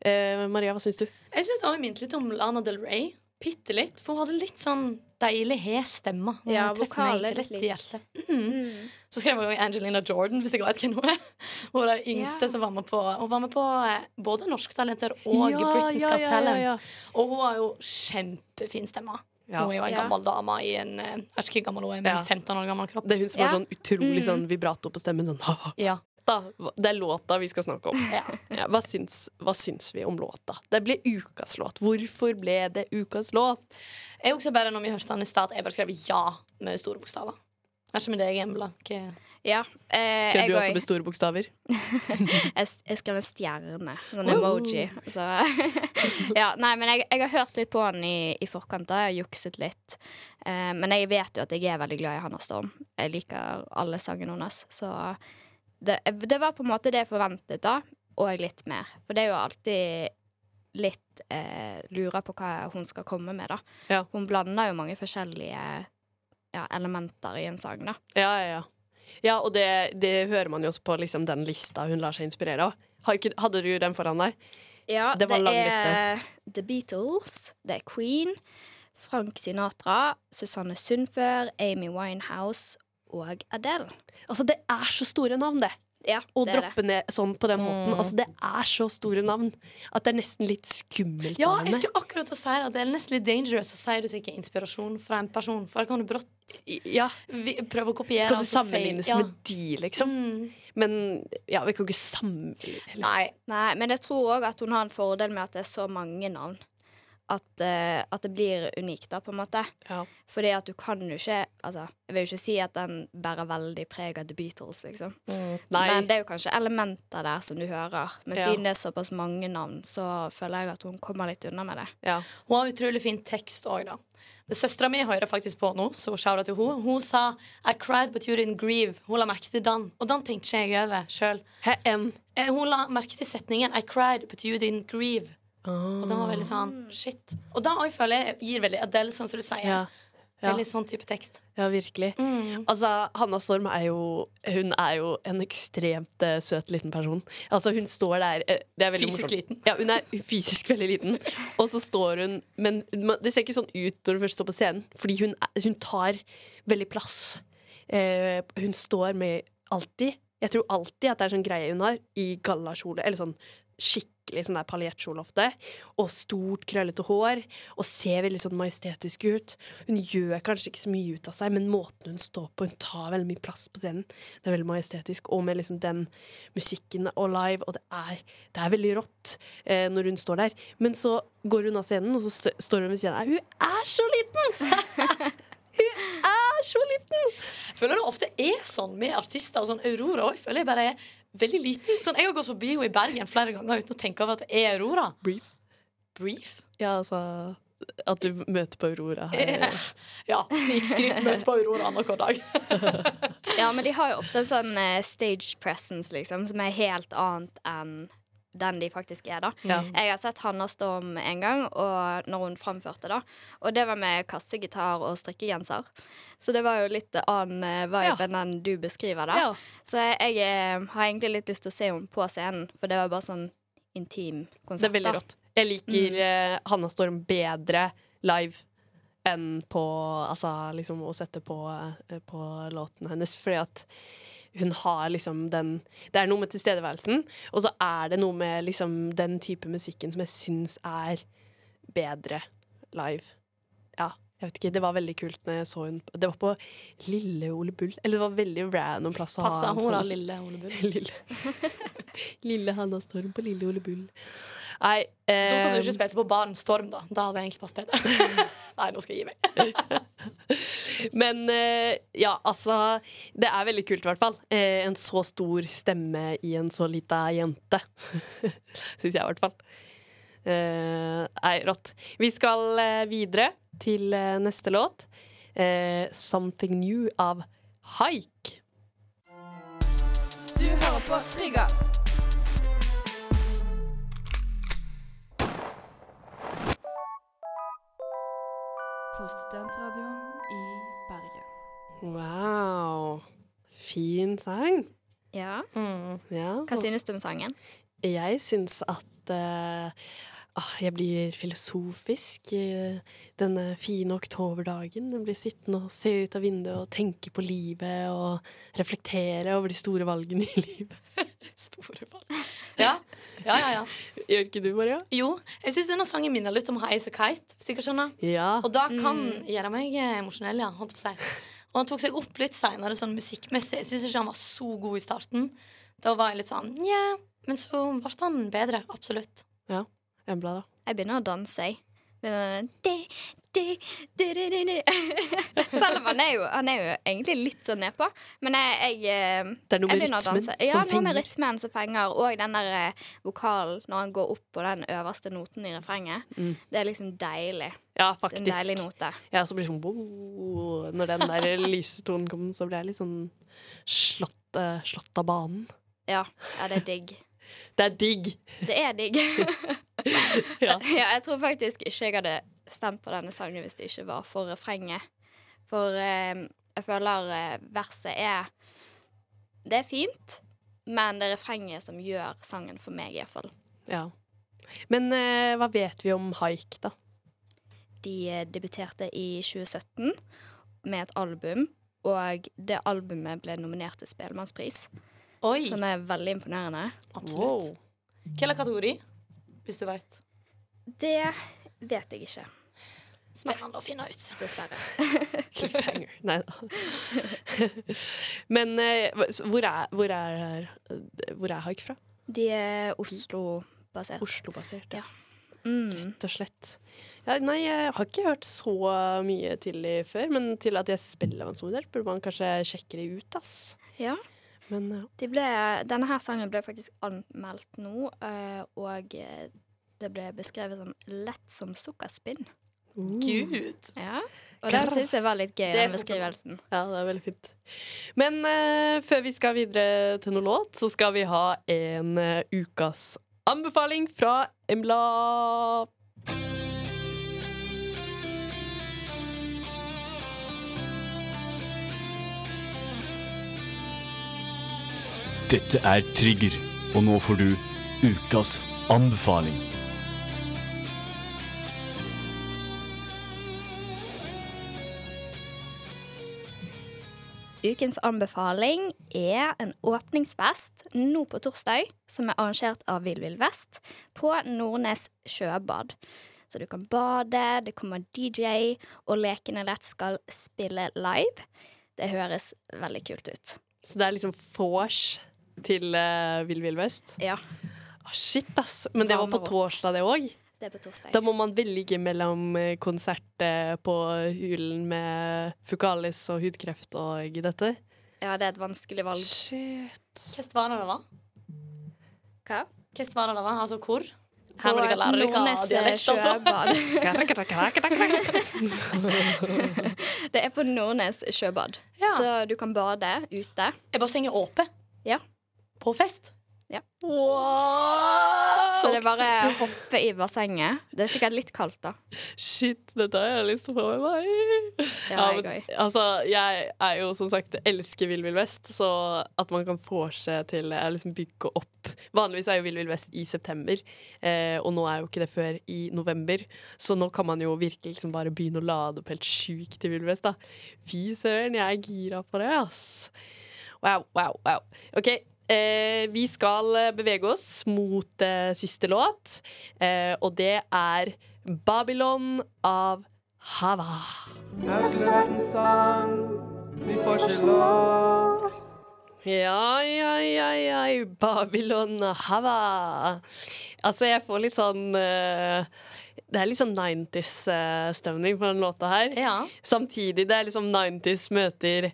[SPEAKER 2] Eh, Maria, hva syns du?
[SPEAKER 3] Jeg syns det minte litt om Lana Del Rey. Bitte litt. For hun hadde litt sånn deilig hes stemme.
[SPEAKER 4] Ja,
[SPEAKER 3] vokaler
[SPEAKER 4] er litt
[SPEAKER 3] rett i hjertet. Mm. Så skrev jeg Angelina Jordan, hvis jeg vet hvem hun er. *laughs* Hun var den yngste
[SPEAKER 4] Ja.
[SPEAKER 3] som var med på Hun var med på eh, både Norske Talenter og Britain's Got Talent. Og hun har jo kjempefin stemme.
[SPEAKER 2] Ja.
[SPEAKER 3] Hun er jo en
[SPEAKER 4] Ja.
[SPEAKER 3] gammel dame i en eh, Jeg vet ikke hvor gammel hun er, men
[SPEAKER 2] Ja.
[SPEAKER 3] 15 år gammel kropp.
[SPEAKER 2] Det er hun som har
[SPEAKER 4] Ja.
[SPEAKER 2] sånn utrolig sånn vibrato på stemmen. Sånn. *laughs*
[SPEAKER 3] Ja.
[SPEAKER 2] Da, det er låta vi skal snakke om.
[SPEAKER 3] Ja.
[SPEAKER 2] Ja, hva, syns, hva syns vi om låta? Det ble ukas låt. Hvorfor ble det ukas låt?
[SPEAKER 3] Jeg også bare når vi hørte den i start, jeg bare skrev ja med store bokstaver. Er ikke med deg, Embla.
[SPEAKER 4] Ja. Eh,
[SPEAKER 2] Skrev du også med store bokstaver? *laughs*
[SPEAKER 4] Jeg, jeg skrev en stjerne. En emoji. Så, *laughs* ja, nei, men jeg, jeg har hørt litt på han i, i forkant. da Jeg har jukset litt. Eh, men jeg vet jo at jeg er veldig glad i Hanna Storm. Jeg liker alle sangene hennes. Så det, det var på en måte det jeg forventet, da. Og litt mer. For det er jo alltid litt eh, lurer på hva hun skal komme med, da.
[SPEAKER 2] Ja.
[SPEAKER 4] Hun blander jo mange forskjellige ja, elementer i en sang, da.
[SPEAKER 2] Ja, ja, ja. Ja, og det, det hører man jo også på liksom, den lista hun lar seg inspirere av. Hadde du den foran deg?
[SPEAKER 4] Ja,
[SPEAKER 2] Det
[SPEAKER 4] det, er The Beatles, det er Queen, Frank Sinatra, Susanne Sundfør, Amy Winehouse og Adele.
[SPEAKER 2] Altså, det er så store navn, det.
[SPEAKER 4] Ja,
[SPEAKER 2] å
[SPEAKER 4] det er det.
[SPEAKER 2] ned sånn på den måten. Altså, det er så store navn at det er nesten litt skummelt
[SPEAKER 3] Ja, jeg skulle akkurat til å si at Det er nesten litt dangerous å si du ikke inspirasjon fra en person, for da kan du brått
[SPEAKER 2] Ja,
[SPEAKER 3] prøve å kopiere.
[SPEAKER 2] skal du
[SPEAKER 3] altså
[SPEAKER 2] sammenlignes
[SPEAKER 3] Ja.
[SPEAKER 2] med de, liksom?
[SPEAKER 3] Mm.
[SPEAKER 2] Men ja, vi kan ikke sammenligne.
[SPEAKER 3] Nei.
[SPEAKER 4] Nei, men jeg tror òg at hun har en fordel med at det er så mange navn. At, uh, at det blir unikt, da, på en måte.
[SPEAKER 2] Ja.
[SPEAKER 4] Fordi at du kan jo ikke Altså, jeg vil jo ikke si at den bærer veldig preg av The Beatles, liksom.
[SPEAKER 2] Nei.
[SPEAKER 4] Men det er jo kanskje elementer der som du hører. Men
[SPEAKER 2] Ja.
[SPEAKER 4] siden det er såpass mange navn, så føler jeg at hun kommer litt unna med det.
[SPEAKER 2] Ja.
[SPEAKER 3] Hun har utrolig fin tekst òg, da. Søstera mi hører faktisk på nå, så shout til henne. Hun sa I cried but you didn't grieve. Hun la merke til den, og den tenkte ikke jeg over sjøl. Hun la merke til setningen I cried but you didn't grieve. Og den var veldig sånn shit. Og da òg føler jeg gir veldig Adele, sånn som du sier.
[SPEAKER 2] Ja. Ja.
[SPEAKER 3] Veldig sånn type tekst.
[SPEAKER 2] Ja, virkelig. Altså, Hanna Storm er jo Hun er jo en ekstremt uh, søt liten person. Altså, hun står der det er
[SPEAKER 3] Fysisk
[SPEAKER 2] morsomt.
[SPEAKER 3] liten.
[SPEAKER 2] Ja, hun er fysisk veldig liten. Og så står hun Men det ser ikke sånn ut når hun først står på scenen, fordi hun, hun tar veldig plass. Uh, hun står med alltid Jeg tror alltid at det er sånn greie hun har, i gallakjole, eller sånn skikkelig sånn der paljettkjole og stort, krøllete hår, og ser veldig sånn majestetisk ut. Hun gjør kanskje ikke så mye ut av seg, men måten hun står på, hun tar veldig mye plass på scenen. Det er veldig majestetisk, og med liksom den musikken og live, og det er, det er veldig rått eh, når hun står der. Men så går hun av scenen, og så st står hun ved siden av Hun er så liten! *laughs* hun er så liten!
[SPEAKER 3] Føler det ofte er sånn med artister. og Sånn Aurora også, føler jeg bare er veldig liten. Sånn, Jeg har gått forbi henne i Bergen flere ganger uten å tenke over at det er Aurora.
[SPEAKER 2] Brief.
[SPEAKER 3] Brief?
[SPEAKER 2] Ja, altså At du møter på Aurora her.
[SPEAKER 3] Ja, snikskryt møter på Aurora annenhver dag. *laughs*
[SPEAKER 4] Ja, men de har jo ofte en sånn eh, stage presence, liksom, som er helt annet enn den de faktisk er, da.
[SPEAKER 2] Ja.
[SPEAKER 4] Jeg har sett Hanna Storm en gang, og når hun framførte, da. Og det var med kassegitar og strikkegenser. Så det var jo litt annen vibe vibe enn den du beskriver, da.
[SPEAKER 2] Ja.
[SPEAKER 4] Så jeg, jeg eh, har egentlig litt lyst til å se henne på scenen, for det var bare sånn intim konsert.
[SPEAKER 2] Det er veldig rått. Jeg liker mm. Hanna Storm bedre live enn på Altså liksom å sette på, eh, på låten hennes, fordi at hun har liksom den Det er noe med tilstedeværelsen, og så er det noe med liksom den type musikken som jeg syns er bedre live. Ja, jeg vet ikke. Det var veldig kult når jeg så hun Det var på Lille Ole Bull. Eller det var veldig random plass å
[SPEAKER 3] Passa
[SPEAKER 2] ha en
[SPEAKER 3] hun da,
[SPEAKER 2] sånn-
[SPEAKER 3] lille Ole Bull? *laughs*
[SPEAKER 2] Lille, *laughs* lille Hanna Storm på Lille Ole Bull. Nei
[SPEAKER 3] Dumt at du
[SPEAKER 2] eh,
[SPEAKER 3] ikke spilte på Baren Storm, da. Da hadde jeg egentlig passet bedre. *laughs* Nei, nå skal jeg gi meg.
[SPEAKER 2] Men eh, ja, altså Det er veldig kult, i hvert fall. Eh, en så stor stemme i en så lita jente. *laughs* Syns jeg, i hvert fall. Eh, Nei, rått. Vi skal videre til neste låt. 'Something New' av Haik.
[SPEAKER 6] Du hører på Trigger. På studentradioen i Bergen.
[SPEAKER 2] Wow. Fin sang.
[SPEAKER 4] Ja.
[SPEAKER 2] Ja.
[SPEAKER 4] Hva synes du om sangen?
[SPEAKER 2] Jeg syns at eh, ah, jeg blir filosofisk denne fine oktoberdagen. Jeg blir sittende og se ut av vinduet og tenke på livet og reflektere over de store valgene i *laughs* livet.
[SPEAKER 3] Store valg. Ja. ja, ja, ja.
[SPEAKER 2] Gjør ikke du, Maria?
[SPEAKER 3] Jo, jeg syns denne sangen minner litt om High as a Kite. Hvis dere skjønner.
[SPEAKER 2] Ja.
[SPEAKER 3] Og da kan gjøre meg eh, emosjonell, ja. Holdt på å si. Og han tok seg opp litt seinere, sånn musikkmessig. Jeg syns ikke han var så god i starten. Da var jeg litt sånn Nja. Men så ble han bedre. Absolutt.
[SPEAKER 2] ja. Embla, da.
[SPEAKER 4] Jeg begynner å danse, jeg. Di. *laughs* Selv om han er, jo, han er jo egentlig litt sånn nedpå. Men jeg, jeg, eh,
[SPEAKER 2] Det er noe med rytmen som
[SPEAKER 4] Ja, noe med rytmen som fenger, og den der eh, vokalen når han går opp på den øverste noten i refrenget. Det er liksom deilig.
[SPEAKER 2] Ja,
[SPEAKER 4] er en deilig note.
[SPEAKER 2] Ja, så blir det sånn. Når den der *laughs* lyse tonen kommer, så blir jeg litt sånn slått, uh, slått av banen.
[SPEAKER 4] Ja, ja, det er digg.
[SPEAKER 2] Det er digg!
[SPEAKER 4] Det er digg. *laughs*
[SPEAKER 2] Ja.
[SPEAKER 4] ja, jeg tror faktisk ikke jeg hadde stemt på denne sangen hvis det ikke var for refrenget. For eh, jeg føler eh, verset er Det er fint, men det er refrenget som gjør sangen for meg, iallfall.
[SPEAKER 2] ja. Men eh, hva vet vi om haik, da?
[SPEAKER 4] De eh, debuterte i 2017 med et album, og det albumet ble nominert til Spellemannspris.
[SPEAKER 3] Oi,
[SPEAKER 4] som er veldig imponerende.
[SPEAKER 3] absolutt. Hvilken kategori, hvis du vet?
[SPEAKER 4] Det vet jeg ikke,
[SPEAKER 3] Spennende å finne ut.
[SPEAKER 4] dessverre. *laughs*
[SPEAKER 2] Cliffhanger. Nei da. *laughs* Men eh, hvor er, hvor er, hvor er Haik fra?
[SPEAKER 4] De er Oslo-basert.
[SPEAKER 2] Oslo-basert.
[SPEAKER 4] Ja. Mm.
[SPEAKER 2] Rett og slett. Ja, nei, jeg har ikke hørt så mye til de før, men til at jeg spiller vannsmodell, burde man kanskje sjekke de ut, ass.
[SPEAKER 4] Ja.
[SPEAKER 2] Men ja.
[SPEAKER 4] De ble, denne her sangen ble faktisk anmeldt nå, eh, og eh, det ble beskrevet som lett som sukkerspinn.
[SPEAKER 3] Gud.
[SPEAKER 4] Ja. Og den syns jeg var litt gøy, den beskrivelsen.
[SPEAKER 2] Ja, det er veldig fint. Men uh, før vi skal videre til noe låt, så skal vi ha en uh, ukas anbefaling fra Embla.
[SPEAKER 7] Dette er Trigger, og nå får du ukas anbefaling.
[SPEAKER 4] Ukens anbefaling er en åpningsfest nå på torsdag, som er arrangert av Vill Vill Vest på Nordnes sjøbad. Så du kan bade, det kommer DJ, og Lekene lett skal spille live. Det høres veldig kult ut.
[SPEAKER 2] Så det er liksom vors til uh, Vill Vill Vest.
[SPEAKER 4] Ja,
[SPEAKER 2] Ah, shit, ass. Men det var på torsdag, det òg.
[SPEAKER 4] det er på torsdag.
[SPEAKER 2] Da må man velge mellom konsertet konsert eh, på Hulen med Fukalis og hudkreft og dette.
[SPEAKER 4] Ja, det er et vanskelig valg.
[SPEAKER 2] Shit.
[SPEAKER 3] Hvilket var det det var?
[SPEAKER 4] Hva?
[SPEAKER 3] Hvilket var det det var? Altså hvor? Her må dere lære dere
[SPEAKER 4] Nordnes
[SPEAKER 3] dialekt, altså. *laughs* *laughs*
[SPEAKER 4] Det er på Nordnes sjøbad.
[SPEAKER 3] Ja.
[SPEAKER 4] Så du kan bade ute.
[SPEAKER 3] Er bassenget åpent?
[SPEAKER 4] Ja.
[SPEAKER 3] På fest? Ja. Wow!
[SPEAKER 4] Så det er bare å hoppe i bassenget. Det er sikkert litt kaldt, da.
[SPEAKER 2] Shit, dette har jeg lyst til å få med meg. Ja, men, altså, jeg er jo som sagt elsker Vill Vill Vest, så at man kan få seg til å liksom bygge opp Vanligvis er jo Vill Vill Vest i september, eh, og nå er jo ikke det før i november. Så nå kan man jo virkelig liksom bare begynne å lade opp helt sjukt til Vill Vill Vest, da. Fy søren, jeg er gira på det, ass. Wow, wow, wow. OK. Eh, vi skal eh, bevege oss mot eh, siste låt, eh, og det er Babylon av Hava.
[SPEAKER 5] Her skulle vært en sang, vi får ikke lov.
[SPEAKER 2] Ja, ja, ja, ja, Babylon Hava. Altså, jeg får litt sånn eh, Det er litt sånn 90s-stemning på den låta her.
[SPEAKER 3] Ja.
[SPEAKER 2] Samtidig det er liksom 90s møter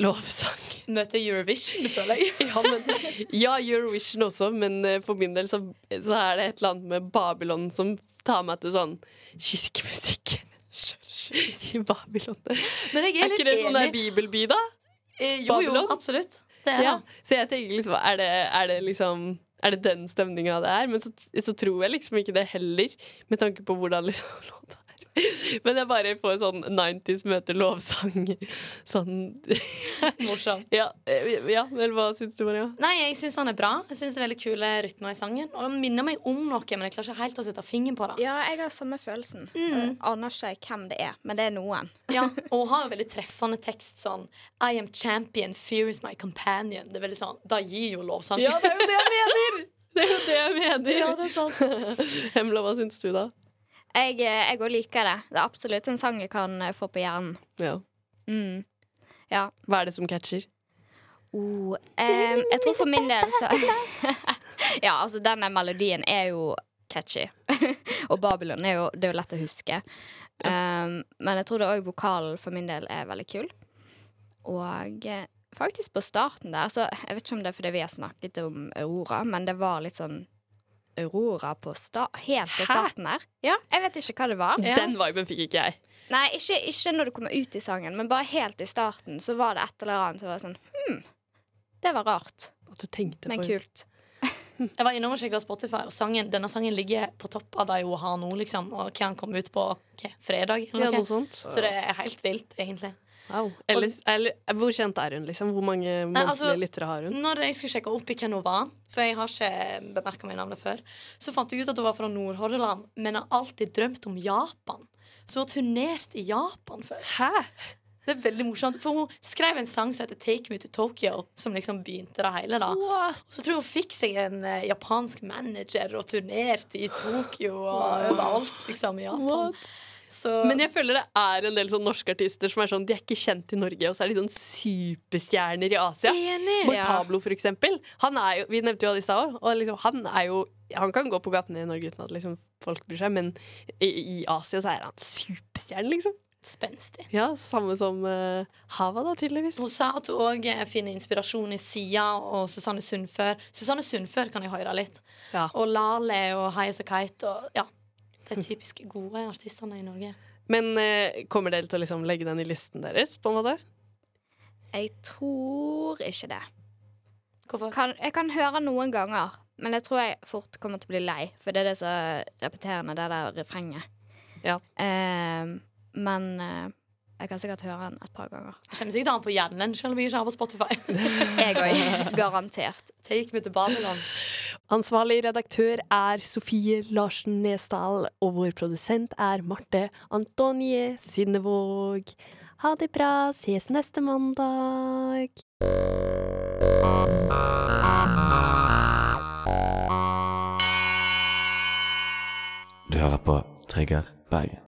[SPEAKER 2] lovsang.
[SPEAKER 3] Møte Eurovision, føler jeg. *laughs*
[SPEAKER 2] Ja, men, ja, Eurovision også, men eh, for min del så, så er det et eller annet med Babylon som tar meg til sånn kirkemusikk. *laughs* *laughs* I Babylon.
[SPEAKER 3] Men jeg
[SPEAKER 2] Er
[SPEAKER 3] er
[SPEAKER 2] ikke det sånn der
[SPEAKER 3] er
[SPEAKER 2] bibelby, da?
[SPEAKER 3] Eh, Jo, jo, absolutt. Det er
[SPEAKER 2] Ja,
[SPEAKER 3] det.
[SPEAKER 2] så jeg tenker liksom Er det, er det liksom Er det den stemninga det er? Men så, så tror jeg liksom ikke det heller, med tanke på hvordan liksom låta. *laughs* Men jeg bare får sånn 90s møter lovsang. Sånn
[SPEAKER 3] Morsom.
[SPEAKER 2] Ja, eh, ja vel, hva syns du, Maria?
[SPEAKER 3] Nei, jeg syns han er bra. Jeg synes det er veldig kule rytmer i sangen. Og Han minner meg om noe, men jeg klarer ikke helt å sette fingeren på det.
[SPEAKER 4] Ja, jeg har samme følelsen. Mm. aner ikke hvem det er, men det er noen.
[SPEAKER 3] Ja, *laughs* og har jo veldig treffende tekst sånn I am champion, fear is my companion. Det er veldig sånn, Da gir jo lovsang.
[SPEAKER 2] Ja, det er jo det jeg mener! *laughs* Det er jo det jeg mener.
[SPEAKER 3] Ja, det er sant.
[SPEAKER 2] Hemla, hva syns du, da?
[SPEAKER 4] Jeg eh, òg liker det. Det er absolutt en sang jeg kan eh, få på hjernen.
[SPEAKER 2] Ja.
[SPEAKER 4] Mm. Ja.
[SPEAKER 2] Hva er det som catcher?
[SPEAKER 4] Oh, em, jeg tror for min del så *laughs* Ja, altså, denne melodien er jo catchy. *laughs* Og Babylon er jo, det er jo lett å huske. Um, men jeg tror det òg vokalen for min del er veldig kul. Og eh, faktisk på starten der så Jeg vet ikke om det er fordi vi har snakket om Aurora, men det var litt sånn Aurora på sta helt på starten der. Ja, jeg vet ikke hva det var.
[SPEAKER 2] Den viben fikk ikke jeg.
[SPEAKER 4] Nei, ikke, ikke når du kommer ut i sangen, men bare helt i starten så var det et eller annet som var sånn Hm, det var rart,
[SPEAKER 2] At du tenkte
[SPEAKER 4] men
[SPEAKER 2] på
[SPEAKER 4] kult. *laughs*
[SPEAKER 3] Jeg var innom og sjekka Spotify, og sangen, denne sangen ligger på topp av det hun har nå. liksom Og hva han kom ut på okay, fredag?
[SPEAKER 2] Ja,
[SPEAKER 3] Eller
[SPEAKER 2] noe. sånt.
[SPEAKER 3] Så det er helt vilt, egentlig.
[SPEAKER 2] Wow. Eller, eller, hvor kjent er hun, liksom? Hvor mange månedlige
[SPEAKER 3] altså-
[SPEAKER 2] lyttere har hun?
[SPEAKER 3] Når jeg skulle sjekke opp i hvem hun var, for jeg har ikke bemerka meg navnet før, så fant jeg ut at hun var fra Nordhordland, men har alltid drømt om Japan. Så hun har turnert i Japan før.
[SPEAKER 2] Hæ?
[SPEAKER 3] Det er veldig morsomt. For hun skrev en sang som heter 'Take Me to Tokyo', som liksom begynte det hele. da Og så tror jeg hun fikk seg en uh, japansk manager og turnerte i Tokyo og overalt, liksom, i Japan. Så
[SPEAKER 2] Men jeg føler det er en del sånn norske artister som er sånn De er ikke kjent i Norge, og så er de sånn superstjerner i Asia.
[SPEAKER 3] enig!
[SPEAKER 4] Ja.
[SPEAKER 2] Pablo, for eksempel. Han er jo, vi nevnte jo han i stad. Og liksom, han er jo Han kan gå på gatene i Norge uten at liksom, folk bryr seg, men i, i Asia så er han superstjerne, liksom.
[SPEAKER 3] Spenstig.
[SPEAKER 2] Ja, Samme som uh, Hava, da, tydeligvis.
[SPEAKER 3] Hun sa at hun òg finner inspirasjon i Sia og Susanne Sundfør. Susanne Sundfør kan jeg høre litt.
[SPEAKER 2] Ja.
[SPEAKER 3] Og Lale og Highas Kite og ja. De typisk gode artistene i Norge.
[SPEAKER 2] Men eh, kommer dere til å liksom legge den i listen deres, på en måte?
[SPEAKER 4] Jeg tror ikke det.
[SPEAKER 3] Hvorfor?
[SPEAKER 4] Kan, jeg kan høre noen ganger, men jeg tror jeg fort kommer til å bli lei. For det er det så repeterende, det der refrenget.
[SPEAKER 2] Ja.
[SPEAKER 4] Eh, men eh, jeg kan sikkert høre den et par ganger.
[SPEAKER 3] Jeg kommer sikkert til å ha den på hjernen, selv om jeg ikke har på Spotify. *laughs*
[SPEAKER 4] Jeg òg. Garantert.
[SPEAKER 3] Take me to Babylon.
[SPEAKER 2] Ansvarlig redaktør er Sofie Larsen Nesdal, og vår produsent er Marte Antonie Synnevåg. Ha det bra, ses neste mandag.
[SPEAKER 5] Du hører på Trigger Bergen.